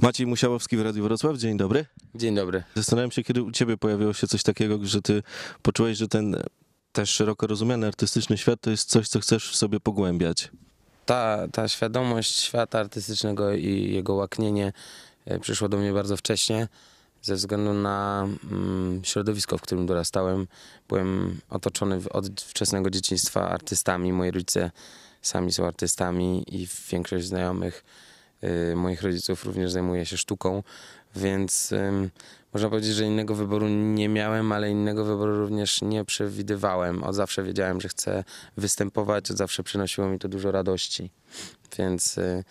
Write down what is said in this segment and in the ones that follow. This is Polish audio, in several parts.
Maciej Musiałowski w Radiu Wrocław, dzień dobry. Dzień dobry. Zastanawiam się, kiedy u ciebie pojawiło się coś takiego, że ty poczułeś, że ten też szeroko rozumiany artystyczny świat to jest coś, co chcesz w sobie pogłębiać. Ta, ta świadomość świata artystycznego i jego łaknienie e, przyszło do mnie bardzo wcześnie, ze względu na mm, środowisko, w którym dorastałem. Byłem otoczony od wczesnego dzieciństwa artystami. Moi rodzice sami są artystami i większość znajomych moich rodziców również zajmuje się sztuką, więc można powiedzieć, że innego wyboru nie miałem, ale innego wyboru również nie przewidywałem. Od zawsze wiedziałem, że chcę występować, od zawsze przynosiło mi to dużo radości, więc y,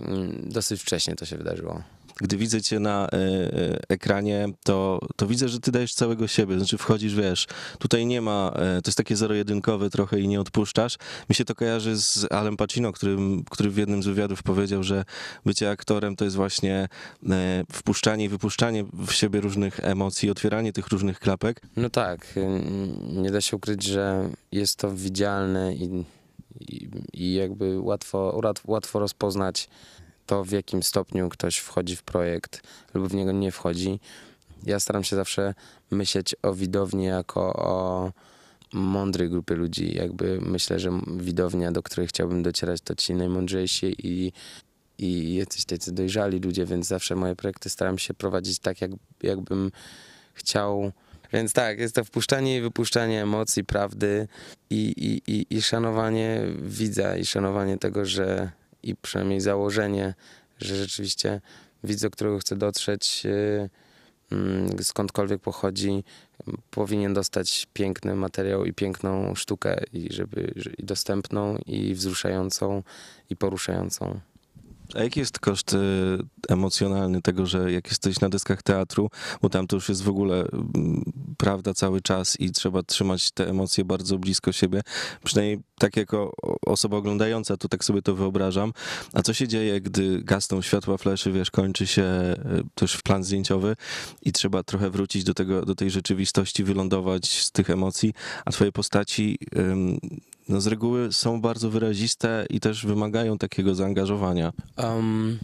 mm, dosyć wcześnie to się wydarzyło. Gdy widzę cię na e, e, ekranie, to, to widzę, że ty dajesz całego siebie. Znaczy wchodzisz, wiesz, tutaj nie ma, e, to jest takie zero-jedynkowe trochę i nie odpuszczasz. Mi się to kojarzy z Alem Pacino, którym, który w jednym z wywiadów powiedział, że bycie aktorem to jest właśnie wpuszczanie i wypuszczanie w siebie różnych emocji, otwieranie tych różnych klapek. No tak, nie da się ukryć, że jest to widzialne i, i, i jakby łatwo, łat- łatwo rozpoznać to, w jakim stopniu ktoś wchodzi w projekt lub w niego nie wchodzi. Ja staram się zawsze myśleć o widowni jako o mądrej grupie ludzi. Jakby myślę, że widownia, do której chciałbym docierać, to ci najmądrzejsi i, i jacyś tacy dojrzali ludzie, więc zawsze moje projekty staram się prowadzić tak, jak, jakbym chciał. Więc tak, jest to wpuszczanie i wypuszczanie emocji, prawdy i, i, i, i szanowanie widza, i szanowanie tego, że i przynajmniej założenie, że rzeczywiście widz, do którego chcę dotrzeć, yy, mm, skądkolwiek pochodzi, powinien dostać piękny materiał i piękną sztukę, i żeby że- i dostępną, i wzruszającą, i poruszającą. A jaki jest koszt e, emocjonalny tego, że jak jesteś na deskach teatru, bo tam to już jest w ogóle mm, prawda cały czas i trzeba trzymać te emocje bardzo blisko siebie, przynajmniej tak jako osoba oglądająca, to tak sobie to wyobrażam. A co się dzieje, gdy gasną światła fleszy, wiesz, kończy się e, też plan zdjęciowy i trzeba trochę wrócić do tego, do tej rzeczywistości, wylądować z tych emocji, a twoje postaci no z reguły są bardzo wyraziste i też wymagają takiego zaangażowania. Um,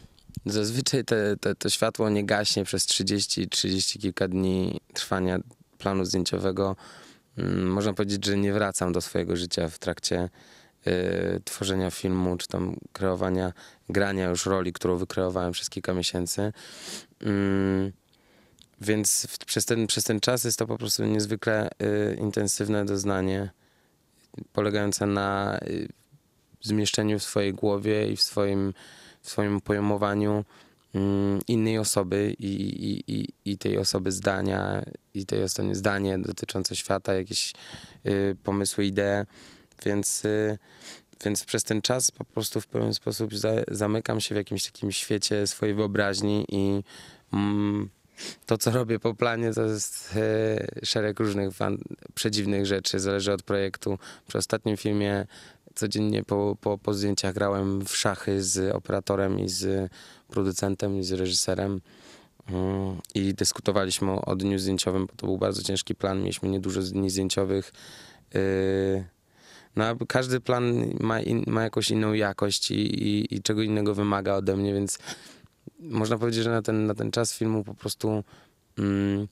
zazwyczaj te, te, to światło nie gaśnie przez 30, 30 kilka dni trwania planu zdjęciowego. Mm, Można powiedzieć, że nie wracam do swojego życia w trakcie y, tworzenia filmu, czy tam kreowania, grania już roli, którą wykreowałem przez kilka miesięcy. Mm, więc w, przez, ten, przez ten czas jest to po prostu niezwykle y, intensywne doznanie, polegające na y, zmieszczeniu w swojej głowie i w swoim, w swoim pojmowaniu mm, innej osoby i, i, i, i tej osoby zdania, i tej osoby zdanie dotyczące świata, jakieś y, pomysły, idee, więc, y, więc przez ten czas po prostu w pewien sposób za, zamykam się w jakimś takim świecie swojej wyobraźni i mm, to, co robię po planie, to jest e, szereg różnych fan, przedziwnych rzeczy, zależy od projektu. Przy ostatnim filmie codziennie po, po, po zdjęciach grałem w szachy z operatorem i z producentem i z reżyserem Mm, i dyskutowaliśmy o, o dniu zdjęciowym, bo to był bardzo ciężki plan, mieliśmy niedużo dni zdjęciowych. Yy, no, każdy plan ma, in, ma jakąś inną jakość i, i, i czego innego wymaga ode mnie, więc można powiedzieć, że na ten, na ten czas filmu po prostu mm,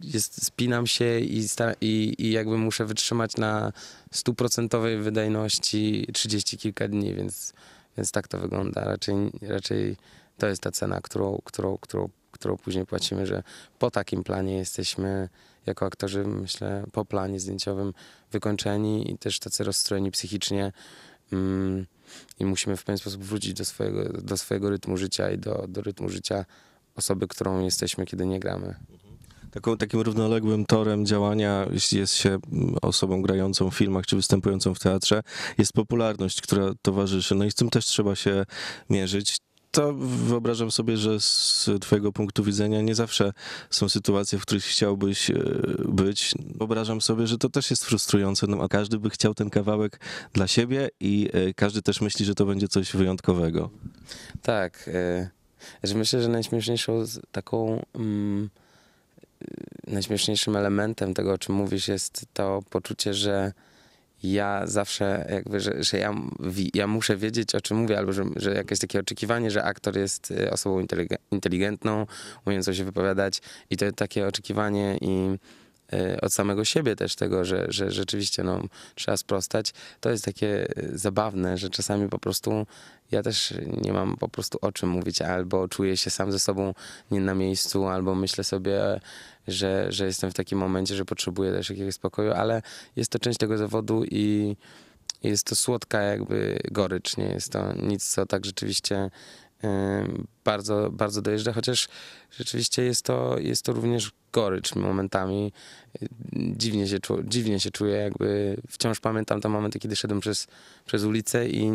jest, spinam się i, i, i jakby muszę wytrzymać na stuprocentowej wydajności 30 kilka dni, więc, więc tak to wygląda. Raczej, raczej to jest ta cena, którą, którą, którą, którą później płacimy, że po takim planie jesteśmy jako aktorzy, myślę, po planie zdjęciowym wykończeni i też tacy rozstrojeni psychicznie. Mm, i musimy w pewien sposób wrócić do swojego, do swojego rytmu życia i do, do rytmu życia osoby, którą jesteśmy, kiedy nie gramy. Taką, takim równoległym torem działania, jeśli jest się mm, osobą grającą w filmach czy występującą w teatrze, jest popularność, która towarzyszy. No i z tym też trzeba się mierzyć. To wyobrażam sobie, że z Twojego punktu widzenia nie zawsze są sytuacje, w których chciałbyś e, być. Wyobrażam sobie, że to też jest frustrujące, no, a każdy by chciał ten kawałek dla siebie i e, każdy też myśli, że to będzie coś wyjątkowego. Tak, y, że myślę, że najśmieszniejszą taką mm, najśmieszniejszym elementem tego, o czym mówisz, jest to poczucie, że ja zawsze jakby, że, że ja, ja muszę wiedzieć, o czym mówię, albo że, że jakieś takie oczekiwanie, że aktor jest y, osobą inteligen- inteligentną, umiejącą się wypowiadać. I to takie oczekiwanie i y, od samego siebie też tego, że, że rzeczywiście no, trzeba sprostać, to jest takie y, zabawne, że czasami po prostu ja też nie mam po prostu o czym mówić, albo czuję się sam ze sobą nie na miejscu, albo myślę sobie, że, że jestem w takim momencie, że potrzebuję też jakiegoś spokoju, ale jest to część tego zawodu i jest to słodka jakby gorycz, nie jest to nic, co tak rzeczywiście bardzo, bardzo dojeżdża, chociaż rzeczywiście jest to, jest to również gorycz momentami. Dziwnie się, dziwnie się czuję, jakby wciąż pamiętam te momenty, kiedy szedłem przez, przez ulicę i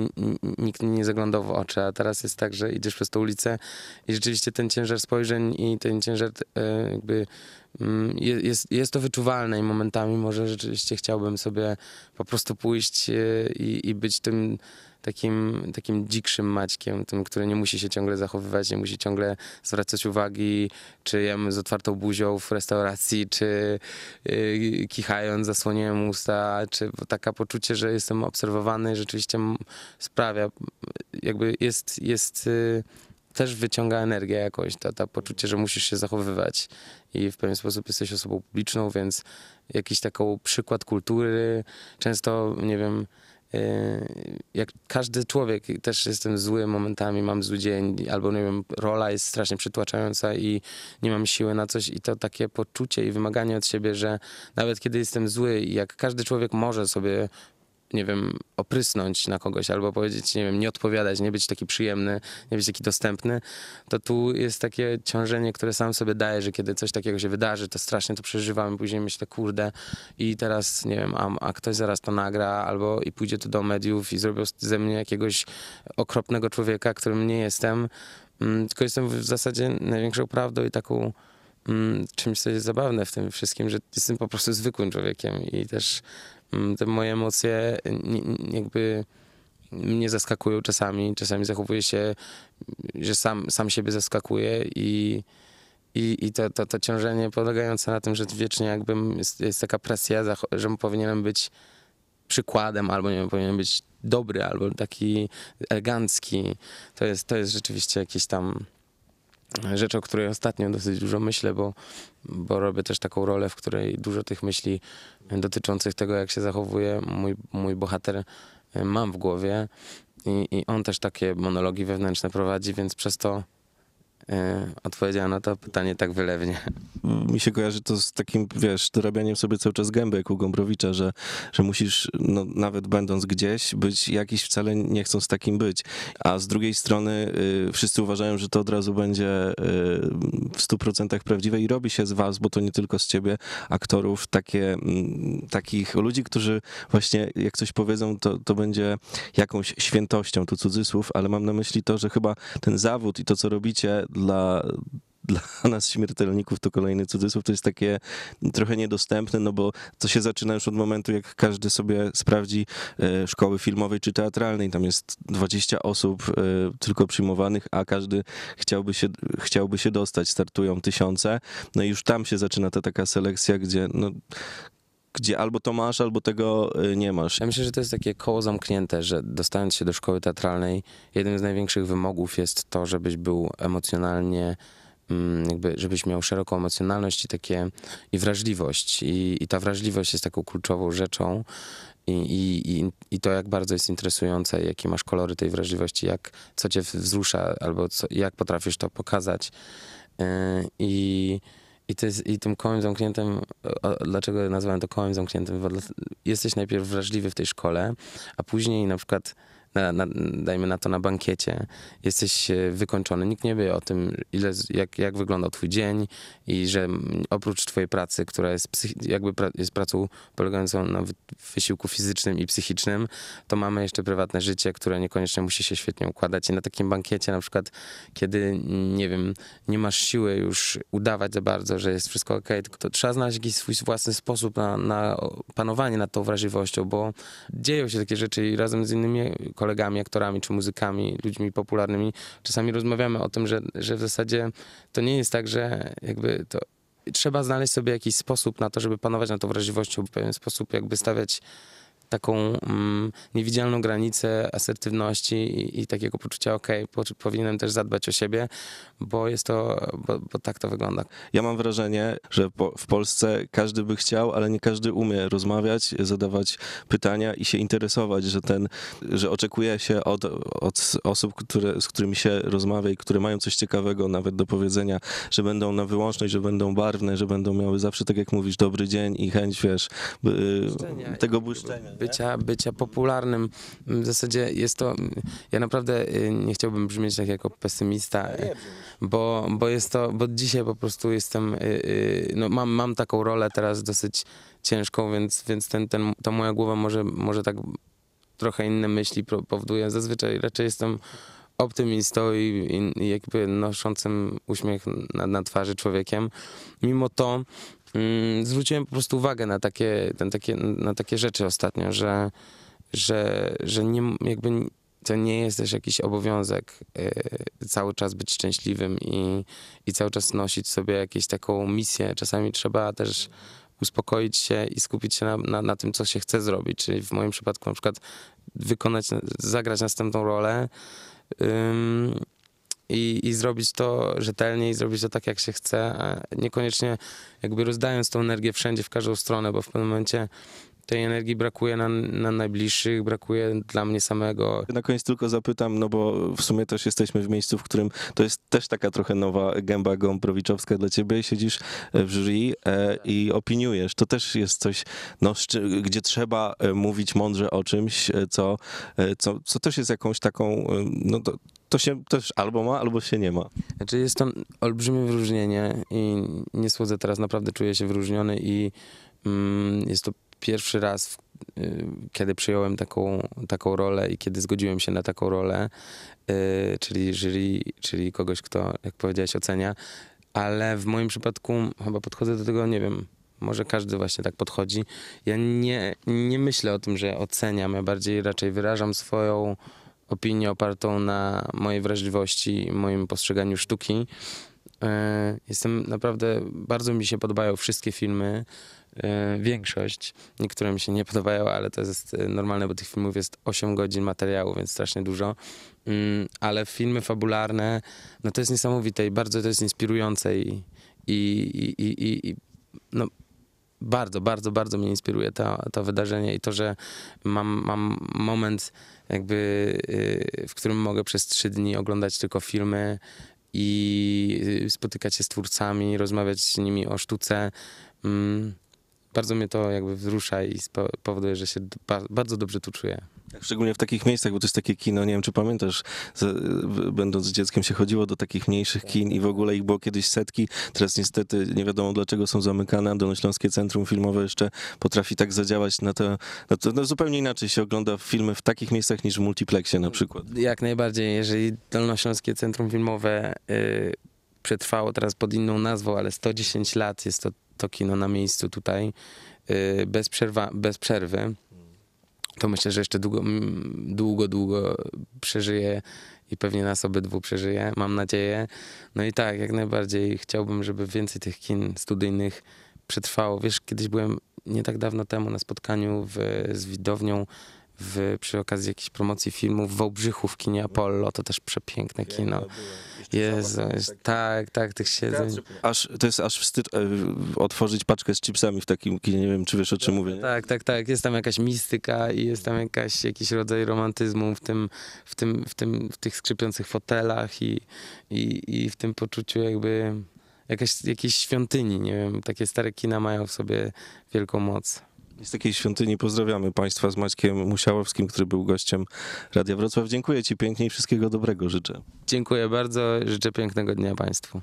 nikt mi nie zaglądał w oczy, a teraz jest tak, że idziesz przez tą ulicę i rzeczywiście ten ciężar spojrzeń i ten ciężar e, jakby mm, je- jest, jest to wyczuwalne i momentami może rzeczywiście chciałbym sobie po prostu pójść e, i, i być tym takim, takim dzikszym Maćkiem, tym, który nie musi się ciągle zachowywać, nie musi ciągle zwracać uwagi, czy jem z otwartą buzią w restauracji, czy yy, kichając zasłoniłem usta, czy taka poczucie, że jestem obserwowany rzeczywiście sprawia, jakby jest, jest yy, też wyciąga energię jakoś, to, to poczucie, że musisz się zachowywać i w pewien sposób jesteś osobą publiczną, więc jakiś taką przykład kultury, często, nie wiem, jak każdy człowiek, też jestem zły momentami, mam zły dzień, albo nie wiem, rola jest strasznie przytłaczająca i nie mam siły na coś i to takie poczucie i wymaganie od siebie, że nawet kiedy jestem zły i jak każdy człowiek może sobie nie wiem, oprysnąć na kogoś albo powiedzieć, nie wiem, nie odpowiadać, nie być taki przyjemny, nie być taki dostępny, to tu jest takie ciążenie, które sam sobie daje, że kiedy coś takiego się wydarzy, to strasznie to przeżywam i później myślę, kurde i teraz, nie wiem, a, a ktoś zaraz to nagra albo i pójdzie to do mediów i zrobią ze mnie jakiegoś okropnego człowieka, którym nie jestem, Mm, tylko jestem w zasadzie największą prawdą i taką mm, czymś, co jest zabawne w tym wszystkim, że jestem po prostu zwykłym człowiekiem i też te moje emocje jakby mnie zaskakują czasami. Czasami zachowuję się, że sam, sam siebie zaskakuję i, i, i to, to, to ciążenie polegające na tym, że wiecznie jakbym jest, jest taka presja, że powinienem być przykładem, albo nie wiem, powinienem być dobry, albo taki elegancki. To jest, to jest rzeczywiście jakieś tam rzecz, o której ostatnio dosyć dużo myślę, bo, bo robię też taką rolę, w której dużo tych myśli dotyczących tego, jak się zachowuje mój, mój bohater mam w głowie i, i on też takie monologi wewnętrzne prowadzi, więc przez to y, odpowiedziałem na to pytanie tak wylewnie. mi się kojarzy to z takim, wiesz, dorabianiem sobie cały czas gęby jak u Gombrowicza, że, że musisz, no, nawet będąc gdzieś, być jakiś wcale nie chcąc takim być. A z drugiej strony y, wszyscy uważają, że to od razu będzie y, w stu procentach prawdziwe i robi się z was, bo to nie tylko z ciebie, aktorów, takie, mm, takich ludzi, którzy właśnie jak coś powiedzą, to, to będzie jakąś świętością, tu cudzysłów, ale mam na myśli to, że chyba ten zawód i to, co robicie dla dla nas śmiertelników to kolejny cudzysłów, to jest takie trochę niedostępne, no bo to się zaczyna już od momentu, jak każdy sobie sprawdzi e, szkoły filmowej czy teatralnej, tam jest 20 osób e, tylko przyjmowanych, a każdy chciałby się, chciałby się dostać, startują tysiące, no i już tam się zaczyna ta taka selekcja, gdzie no, gdzie albo to masz, albo tego e, nie masz. Ja myślę, że to jest takie koło zamknięte, że dostając się do szkoły teatralnej, jednym z największych wymogów jest to, żebyś był emocjonalnie, mm, jakby, żebyś miał szeroką emocjonalność i takie, i wrażliwość. I, i ta wrażliwość jest taką kluczową rzeczą. I, i, i, I to, jak bardzo jest interesujące, jakie masz kolory tej wrażliwości, jak, co cię wzrusza, albo co, jak potrafisz to pokazać. Yy, I, to jest, I tym kołem zamkniętym, dlaczego nazwałem to kołem zamkniętym? Bo jesteś najpierw wrażliwy w tej szkole, a później na przykład, na, na, dajmy na to na bankiecie, jesteś e, wykończony. Nikt nie wie o tym, ile, jak, jak wyglądał twój dzień i że oprócz twojej pracy, która jest, jakby pra, jest pracą polegającą na wy- wysiłku fizycznym i psychicznym, to mamy jeszcze prywatne życie, które niekoniecznie musi się świetnie układać. I na takim bankiecie na przykład, kiedy, nie wiem, nie masz siły już udawać za bardzo, że jest wszystko ok, tylko to trzeba znaleźć jakiś swój własny sposób na, na panowanie nad tą wrażliwością, bo dzieją się takie rzeczy i razem z innymi kolegami, aktorami czy muzykami, ludźmi popularnymi, czasami rozmawiamy o tym, że, że w zasadzie to nie jest tak, że jakby to trzeba znaleźć sobie jakiś sposób na to, żeby panować nad tą wrażliwością, w pewien sposób jakby stawiać taką mm, niewidzialną granicę asertywności i, i takiego poczucia, okej, po, powinienem też zadbać o siebie, bo jest to, bo, bo tak to wygląda. Ja mam wrażenie, że po, w Polsce każdy by chciał, ale nie każdy umie rozmawiać, zadawać pytania i się interesować, że ten, że oczekuje się od, od osób, które, z którymi się rozmawia i które mają coś ciekawego nawet do powiedzenia, że będą na wyłączność, że będą barwne, że będą miały zawsze, tak jak mówisz, dobry dzień i chęć, wiesz, by, Błyszczenia tego i błyszczenia. Bycia, bycia popularnym. W zasadzie jest to. Ja naprawdę y, nie chciałbym brzmieć tak jako pesymista, y, bo, bo jest to, bo dzisiaj po prostu jestem. y, No mam, mam taką rolę teraz dosyć ciężką, więc, więc ten, ten, ta moja głowa może, może tak trochę inne myśli powoduje. Zazwyczaj raczej jestem optymistą i, i, jakby noszącym uśmiech na, na twarzy człowiekiem. Mimo to zwróciłem po prostu uwagę na takie, na takie, na takie rzeczy ostatnio, że, że, że nie, jakby to nie jest też jakiś obowiązek y, cały czas być szczęśliwym i, i cały czas nosić sobie jakąś taką misję. Czasami trzeba też uspokoić się i skupić się na, na, na tym, co się chce zrobić. Czyli w moim przypadku na przykład wykonać, zagrać następną rolę ym, i, i zrobić to rzetelnie i zrobić to tak, jak się chce, a niekoniecznie jakby rozdając tą energię wszędzie, w każdą stronę, bo w pewnym momencie tej energii brakuje na, na najbliższych, brakuje dla mnie samego. Na koniec tylko zapytam, no bo w sumie też jesteśmy w miejscu, w którym to jest też taka trochę nowa gęba gomprowiczowska dla ciebie. Siedzisz w jury e, i opiniujesz. To też jest coś, no, gdzie trzeba e, mówić mądrze o czymś, e, co, co, co też jest jakąś taką, no to, to się też albo ma, albo się nie ma. Znaczy jest to olbrzymie wyróżnienie i nie słodzę teraz, naprawdę czuję się wyróżniony i mm, jest to pierwszy raz, y, kiedy przyjąłem taką, taką rolę i kiedy zgodziłem się na taką rolę, y, czyli jury, czyli kogoś, kto, jak powiedziałeś, ocenia, ale w moim przypadku chyba podchodzę do tego, nie wiem, może każdy właśnie tak podchodzi. Ja nie, nie myślę o tym, że oceniam, ja bardziej raczej wyrażam swoją opinię opartą na mojej wrażliwości, moim postrzeganiu sztuki. E, Jestem naprawdę, bardzo mi się podobają wszystkie filmy, e, większość. Niektóre mi się nie podobają, ale to jest e, normalne, bo tych filmów jest 8 godzin materiału, więc strasznie dużo. Mm, Ale filmy fabularne, no to jest niesamowite i bardzo to jest inspirujące i, i, i, i, i, no, bardzo, bardzo, bardzo mnie inspiruje to, to wydarzenie i to, że mam, mam moment jakby, y, w którym mogę przez trzy dni oglądać tylko filmy i y, spotykać się z twórcami, rozmawiać z nimi o sztuce. Mm, Bardzo mnie to jakby wzrusza i powoduje, że się ba- bardzo dobrze tu czuję. Szczególnie w takich miejscach, bo to jest takie kino, nie wiem czy pamiętasz, z, będąc dzieckiem się chodziło do takich mniejszych kin i w ogóle ich było kiedyś setki, teraz niestety nie wiadomo dlaczego są zamykane, a Dolnośląskie Centrum Filmowe jeszcze potrafi tak zadziałać na to, na to no zupełnie inaczej się ogląda filmy w takich miejscach niż w multiplexie na przykład. Jak najbardziej, jeżeli Dolnośląskie Centrum Filmowe y, przetrwało teraz pod inną nazwą, ale 110 lat jest to, to kino na miejscu tutaj, y, bez, przerwa, bez przerwy, to myślę, że jeszcze długo, mm, długo, długo przeżyje i pewnie nas obydwu przeżyje, mam nadzieję. No i tak, jak najbardziej chciałbym, żeby więcej tych kin studyjnych przetrwało. Wiesz, kiedyś byłem nie tak dawno temu na spotkaniu w, z widownią w, przy okazji jakiejś promocji filmu w Wałbrzychu w kinie Apollo, to też przepiękne kino. Jezu, jest, tak, tak, tych siedzeń. Aż, to jest aż wstyd e, otworzyć paczkę z chipsami w takim kinie, nie wiem czy wiesz o czym mówię. Nie? Tak, tak, tak. Jest tam jakaś mistyka i jest tam jakaś, jakiś rodzaj romantyzmu w tym, w tym, w tym, w tych skrzypiących fotelach i, i, i w tym poczuciu jakby jakaś, jakiejś świątyni, nie wiem. Takie stare kina mają w sobie wielką moc. Z takiej świątyni pozdrawiamy Państwa z Maćkiem Musiałowskim, który był gościem Radia Wrocław. Dziękuję Ci pięknie i wszystkiego dobrego życzę. Dziękuję bardzo, życzę pięknego dnia Państwu.